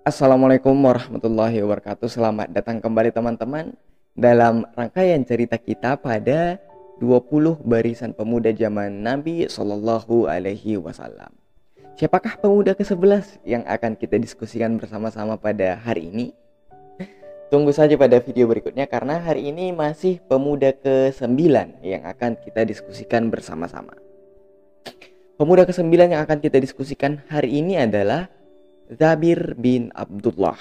Assalamualaikum warahmatullahi wabarakatuh. Selamat datang kembali teman-teman Dalam rangkaian cerita kita pada 20 barisan pemuda zaman Nabi Sallallahu Alaihi Wasallam. Siapakah pemuda ke-11 yang akan kita diskusikan bersama-sama pada hari ini? Tunggu saja pada video berikutnya karena hari ini masih pemuda ke-9 yang akan kita diskusikan bersama-sama. Pemuda ke-9 yang akan kita diskusikan hari ini adalah Zabir bin Abdullah.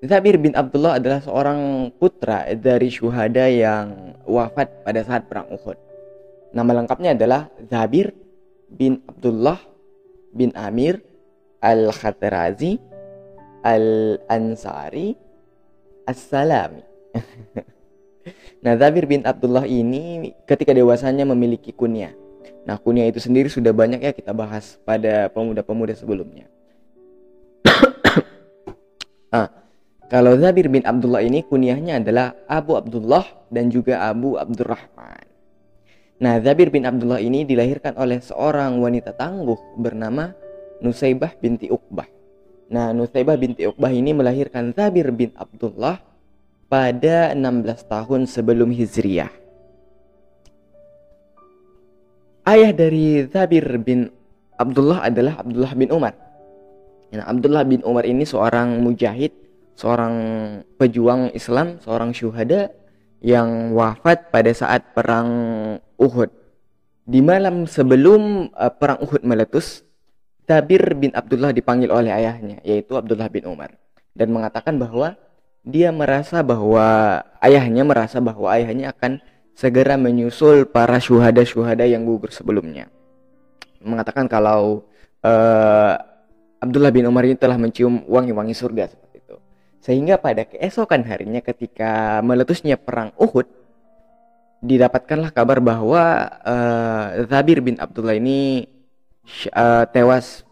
Zabir bin Abdullah adalah seorang putra dari syuhada yang wafat pada saat perang Uhud. Nama lengkapnya adalah Zabir bin Abdullah bin Amir Al-Khatarazi Al-Ansari As-Salami. Nah, Zabir bin Abdullah ini ketika dewasanya memiliki kunyah. Nah, kunyah itu sendiri sudah banyak ya kita bahas pada pemuda-pemuda sebelumnya. ah, kalau Zabir bin Abdullah ini kunyahnya adalah Abu Abdullah dan juga Abu Abdurrahman. Nah, Zabir bin Abdullah ini dilahirkan oleh seorang wanita tangguh bernama Nusaibah binti Uqbah. Nah, Nusaibah binti Uqbah ini melahirkan Zabir bin Abdullah pada 16 tahun sebelum Hijriah. Ayah dari Zabir bin Abdullah adalah Abdullah bin Umar. Nah, Abdullah bin Umar ini seorang mujahid, seorang pejuang Islam, seorang syuhada yang wafat pada saat perang Uhud. Di malam sebelum uh, perang Uhud meletus, Zabir bin Abdullah dipanggil oleh ayahnya, yaitu Abdullah bin Umar, dan mengatakan bahwa dia merasa bahwa ayahnya merasa bahwa ayahnya akan segera menyusul para syuhada-syuhada yang gugur sebelumnya. Mengatakan kalau uh, Abdullah bin Umar ini telah mencium wangi-wangi surga seperti itu. Sehingga pada keesokan harinya ketika meletusnya perang Uhud, didapatkanlah kabar bahwa uh, Zabir bin Abdullah ini uh, tewas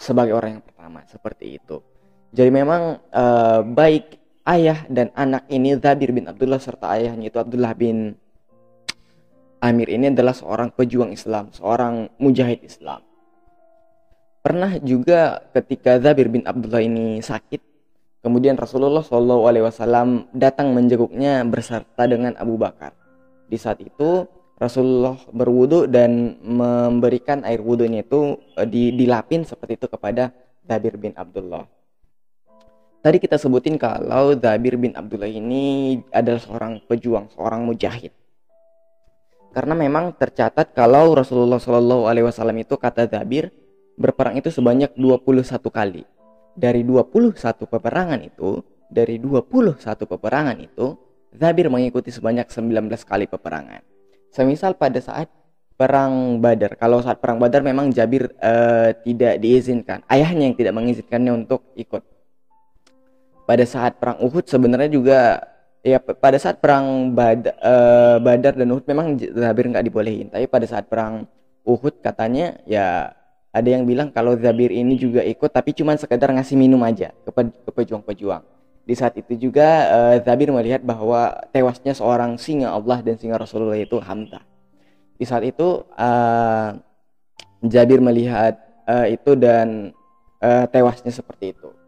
sebagai orang yang pertama seperti itu. Jadi memang uh, baik ayah dan anak ini Zabir bin Abdullah serta ayahnya itu Abdullah bin Amir ini adalah seorang pejuang Islam, seorang mujahid Islam. Pernah juga ketika Zabir bin Abdullah ini sakit, kemudian Rasulullah Shallallahu Alaihi Wasallam datang menjenguknya berserta dengan Abu Bakar. Di saat itu Rasulullah berwudu dan memberikan air wudhunya itu eh, dilapin seperti itu kepada Zabir bin Abdullah. Tadi kita sebutin kalau Zabir bin Abdullah ini adalah seorang pejuang, seorang mujahid. Karena memang tercatat kalau Rasulullah Shallallahu Alaihi Wasallam itu kata Zabir berperang itu sebanyak 21 kali. Dari 21 peperangan itu, dari 21 peperangan itu, Zabir mengikuti sebanyak 19 kali peperangan. Semisal pada saat perang Badar. Kalau saat perang Badar memang Jabir uh, tidak diizinkan. Ayahnya yang tidak mengizinkannya untuk ikut pada saat perang Uhud sebenarnya juga ya pada saat perang Bad, uh, Badar dan Uhud memang Zabir nggak dibolehin. Tapi pada saat perang Uhud katanya ya ada yang bilang kalau Zabir ini juga ikut tapi cuma sekedar ngasih minum aja ke, pejuang-pejuang di saat itu juga uh, Zabir melihat bahwa tewasnya seorang singa Allah dan singa Rasulullah itu Hamzah. Di saat itu uh, Jabir melihat uh, itu dan uh, tewasnya seperti itu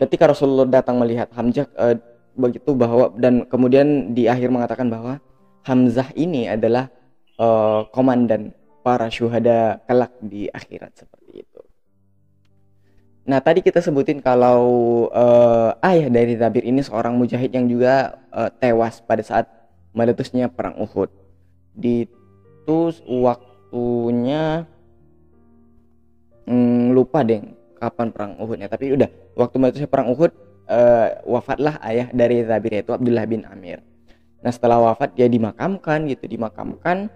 ketika Rasulullah datang melihat Hamzah uh, begitu bahwa dan kemudian di akhir mengatakan bahwa Hamzah ini adalah uh, komandan para syuhada kelak di akhirat seperti itu. Nah tadi kita sebutin kalau uh, ayah dari Zabir ini seorang mujahid yang juga uh, tewas pada saat meletusnya perang Uhud. Di itu waktunya hmm, lupa deh kapan perang Uhudnya tapi udah waktu meletusnya perang Uhud uh, wafatlah ayah dari Zabir yaitu Abdullah bin Amir. Nah setelah wafat dia dimakamkan gitu dimakamkan.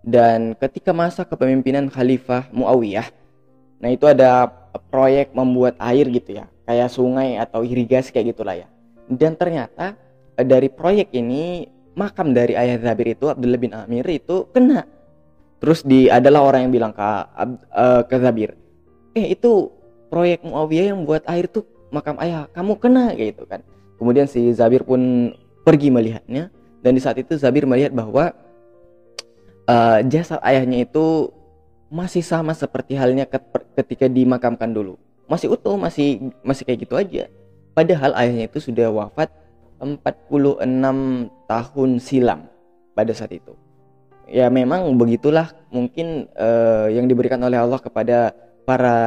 Dan ketika masa kepemimpinan Khalifah Muawiyah nah itu ada proyek membuat air gitu ya kayak sungai atau irigasi kayak gitulah ya. Dan ternyata eh, dari proyek ini makam dari ayah Zabir itu Abdullah bin Amir itu kena. Terus di adalah orang yang bilang ke uh, ke Zabir eh itu proyek Muawiyah yang buat air tuh makam ayah kamu kena gitu kan. Kemudian si Zabir pun pergi melihatnya dan di saat itu Zabir melihat bahwa uh, jasad ayahnya itu masih sama seperti halnya ketika dimakamkan dulu. Masih utuh masih masih kayak gitu aja. Padahal ayahnya itu sudah wafat 46 tahun silam pada saat itu. Ya memang begitulah mungkin uh, yang diberikan oleh Allah kepada para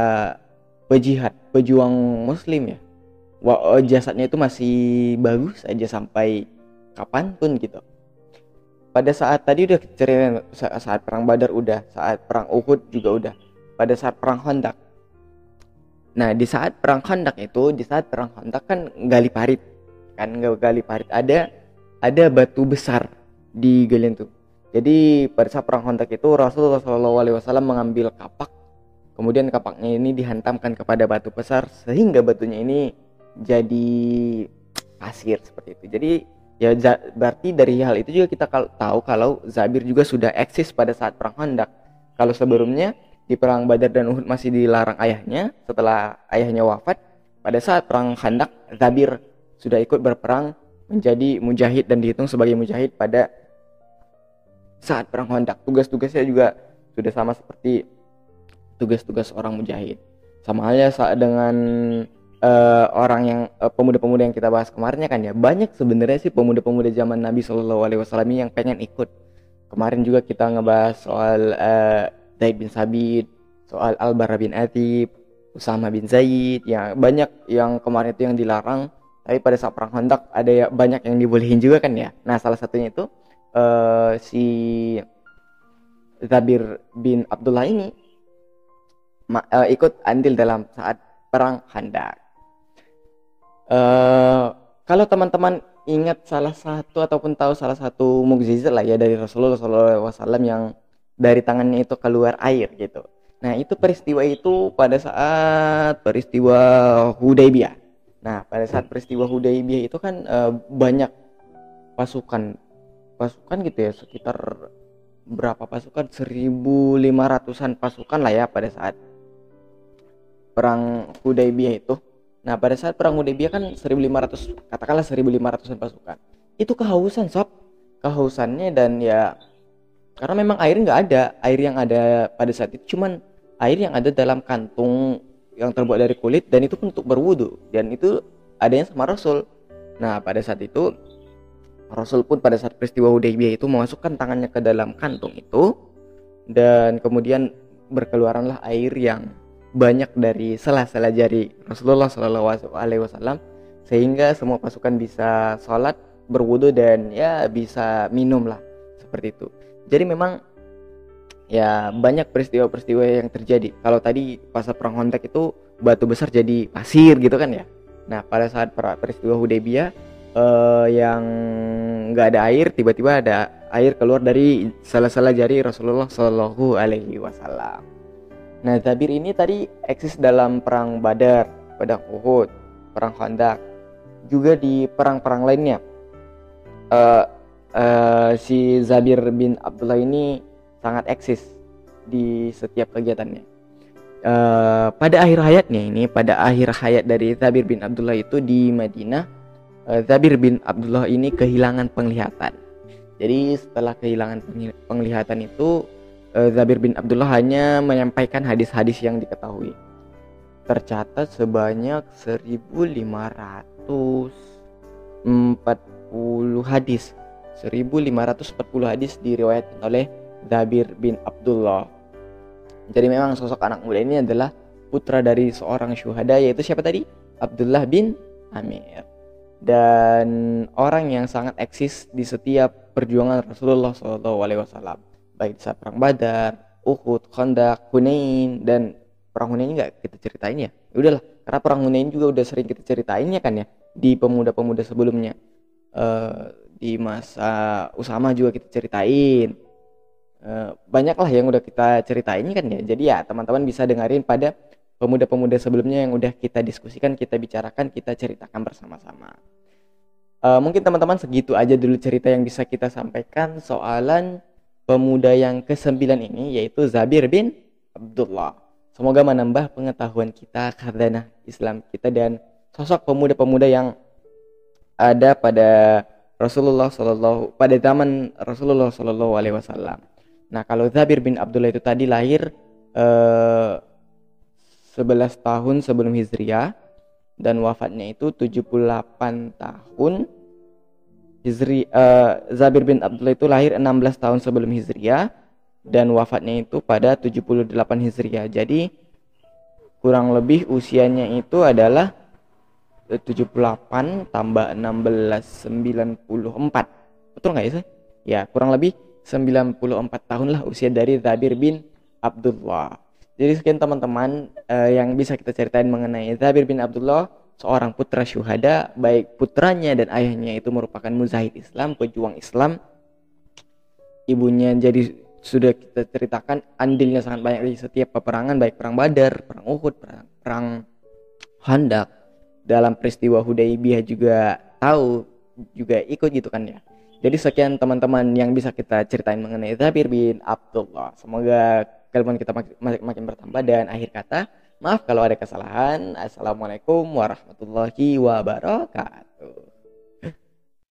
pejihad pejuang muslim ya Wah, jasadnya itu masih bagus aja sampai kapan pun gitu pada saat tadi udah cerita saat perang Badar udah, saat perang Uhud juga udah, pada saat perang Khandaq. Nah, di saat perang Khandaq itu, di saat perang Khandaq kan gali parit. Kan gali parit ada ada batu besar di galian tuh. Jadi pada saat perang Khandaq itu Rasulullah SAW mengambil kapak, kemudian kapaknya ini dihantamkan kepada batu besar sehingga batunya ini jadi pasir seperti itu. Jadi ya berarti dari hal itu juga kita tahu kalau Zabir juga sudah eksis pada saat perang Khandaq kalau sebelumnya di perang Badar dan Uhud masih dilarang ayahnya setelah ayahnya wafat pada saat perang Khandaq Zabir sudah ikut berperang menjadi mujahid dan dihitung sebagai mujahid pada saat perang Khandaq tugas-tugasnya juga sudah sama seperti tugas-tugas orang mujahid. Sama halnya dengan uh, orang yang eh, pemuda-pemuda yang kita bahas kemarinnya kan ya banyak sebenarnya sih pemuda-pemuda zaman Nabi Shallallahu Alaihi Wasallam yang pengen ikut. Kemarin juga kita ngebahas soal uh, bin Sabit soal Al Bara bin Atib Usama bin Zaid ya banyak yang kemarin itu yang dilarang. Tapi pada saat perang Khandaq ada ya banyak yang dibolehin juga kan ya. Nah salah satunya itu uh, si Zabir bin Abdullah ini uh, ikut andil dalam saat perang Khandaq uh, kalau teman-teman ingat salah satu ataupun tahu salah satu mukjizat lah ya dari Rasulullah SAW yang dari tangannya itu keluar air gitu. Nah itu peristiwa itu pada saat peristiwa Hudaybiyah. Nah pada saat peristiwa Hudaybiyah itu kan uh, banyak pasukan pasukan gitu ya sekitar berapa pasukan 1500-an pasukan lah ya pada saat perang Hudaybiyah itu Nah, pada saat perang Hudaybiyah kan 1500 katakanlah 1500-an pasukan. Itu kehausan, sob. Kehausannya dan ya karena memang air nggak ada. Air yang ada pada saat itu cuman air yang ada dalam kantung yang terbuat dari kulit dan itu pun untuk berwudu dan itu adanya sama Rasul. Nah, pada saat itu Rasul pun pada saat peristiwa Hudaybiyah itu memasukkan tangannya ke dalam kantung itu dan kemudian berkeluaranlah air yang banyak dari sela-sela jari Rasulullah Shallallahu Alaihi Wasallam sehingga semua pasukan bisa sholat berwudu dan ya bisa minum lah seperti itu. Jadi memang ya banyak peristiwa-peristiwa yang terjadi. Kalau tadi pas perang kontak itu batu besar jadi pasir gitu kan ya? Nah pada saat peristiwa Hudaybiyah eh, yang nggak ada air tiba-tiba ada air keluar dari salah-salah jari Rasulullah Shallallahu Alaihi Wasallam Nah, Zabir ini tadi eksis dalam perang Badar, Padang Uhud, perang Khandaq, juga di perang-perang lainnya. Uh, uh, si Zabir bin Abdullah ini sangat eksis di setiap kegiatannya. Uh, pada akhir hayatnya ini, pada akhir hayat dari Zabir bin Abdullah itu di Madinah, uh, Zabir bin Abdullah ini kehilangan penglihatan. Jadi setelah kehilangan penglihatan itu Zabir bin Abdullah hanya menyampaikan hadis-hadis yang diketahui. Tercatat sebanyak 1540 hadis. 1540 hadis diriwayatkan oleh Zabir bin Abdullah. Jadi memang sosok anak muda ini adalah putra dari seorang syuhada yaitu siapa tadi? Abdullah bin Amir. Dan orang yang sangat eksis di setiap perjuangan Rasulullah SAW baik saat perang Badar, Uhud, Khandaq, Hunain dan perang Hunain nggak kita ceritain ya. ya udahlah, karena perang Hunain juga udah sering kita ceritain ya kan ya di pemuda-pemuda sebelumnya. Uh, di masa Usama juga kita ceritain. Uh, banyak lah yang udah kita ceritain kan ya. Jadi ya teman-teman bisa dengerin pada pemuda-pemuda sebelumnya yang udah kita diskusikan, kita bicarakan, kita ceritakan bersama-sama. Uh, mungkin teman-teman segitu aja dulu cerita yang bisa kita sampaikan soalan pemuda yang kesembilan ini yaitu Zabir bin Abdullah. Semoga menambah pengetahuan kita karena Islam kita dan sosok pemuda-pemuda yang ada pada Rasulullah Shallallahu pada zaman Rasulullah Shallallahu Alaihi Wasallam. Nah, kalau Zabir bin Abdullah itu tadi lahir eh, 11 tahun sebelum Hijriah dan wafatnya itu 78 tahun Hijri uh, Zabir bin Abdullah itu lahir 16 tahun sebelum Hijriah dan wafatnya itu pada 78 Hijriah. Jadi kurang lebih usianya itu adalah 78 tambah 16 94. Betul nggak ya? Ya, kurang lebih 94 tahun lah usia dari Zabir bin Abdullah. Jadi sekian teman-teman uh, yang bisa kita ceritain mengenai Zabir bin Abdullah, seorang putra syuhada, baik putranya dan ayahnya itu merupakan muzahid Islam, pejuang Islam. Ibunya jadi sudah kita ceritakan andilnya sangat banyak di setiap peperangan, baik perang Badar, perang Uhud, perang, perang Handak. Dalam peristiwa Hudaybiyah juga tahu, juga ikut gitu kan ya. Jadi sekian teman-teman yang bisa kita ceritain mengenai Zabir bin Abdullah. Semoga keilmuan kita makin, makin bertambah dan akhir kata maaf kalau ada kesalahan. Assalamualaikum warahmatullahi wabarakatuh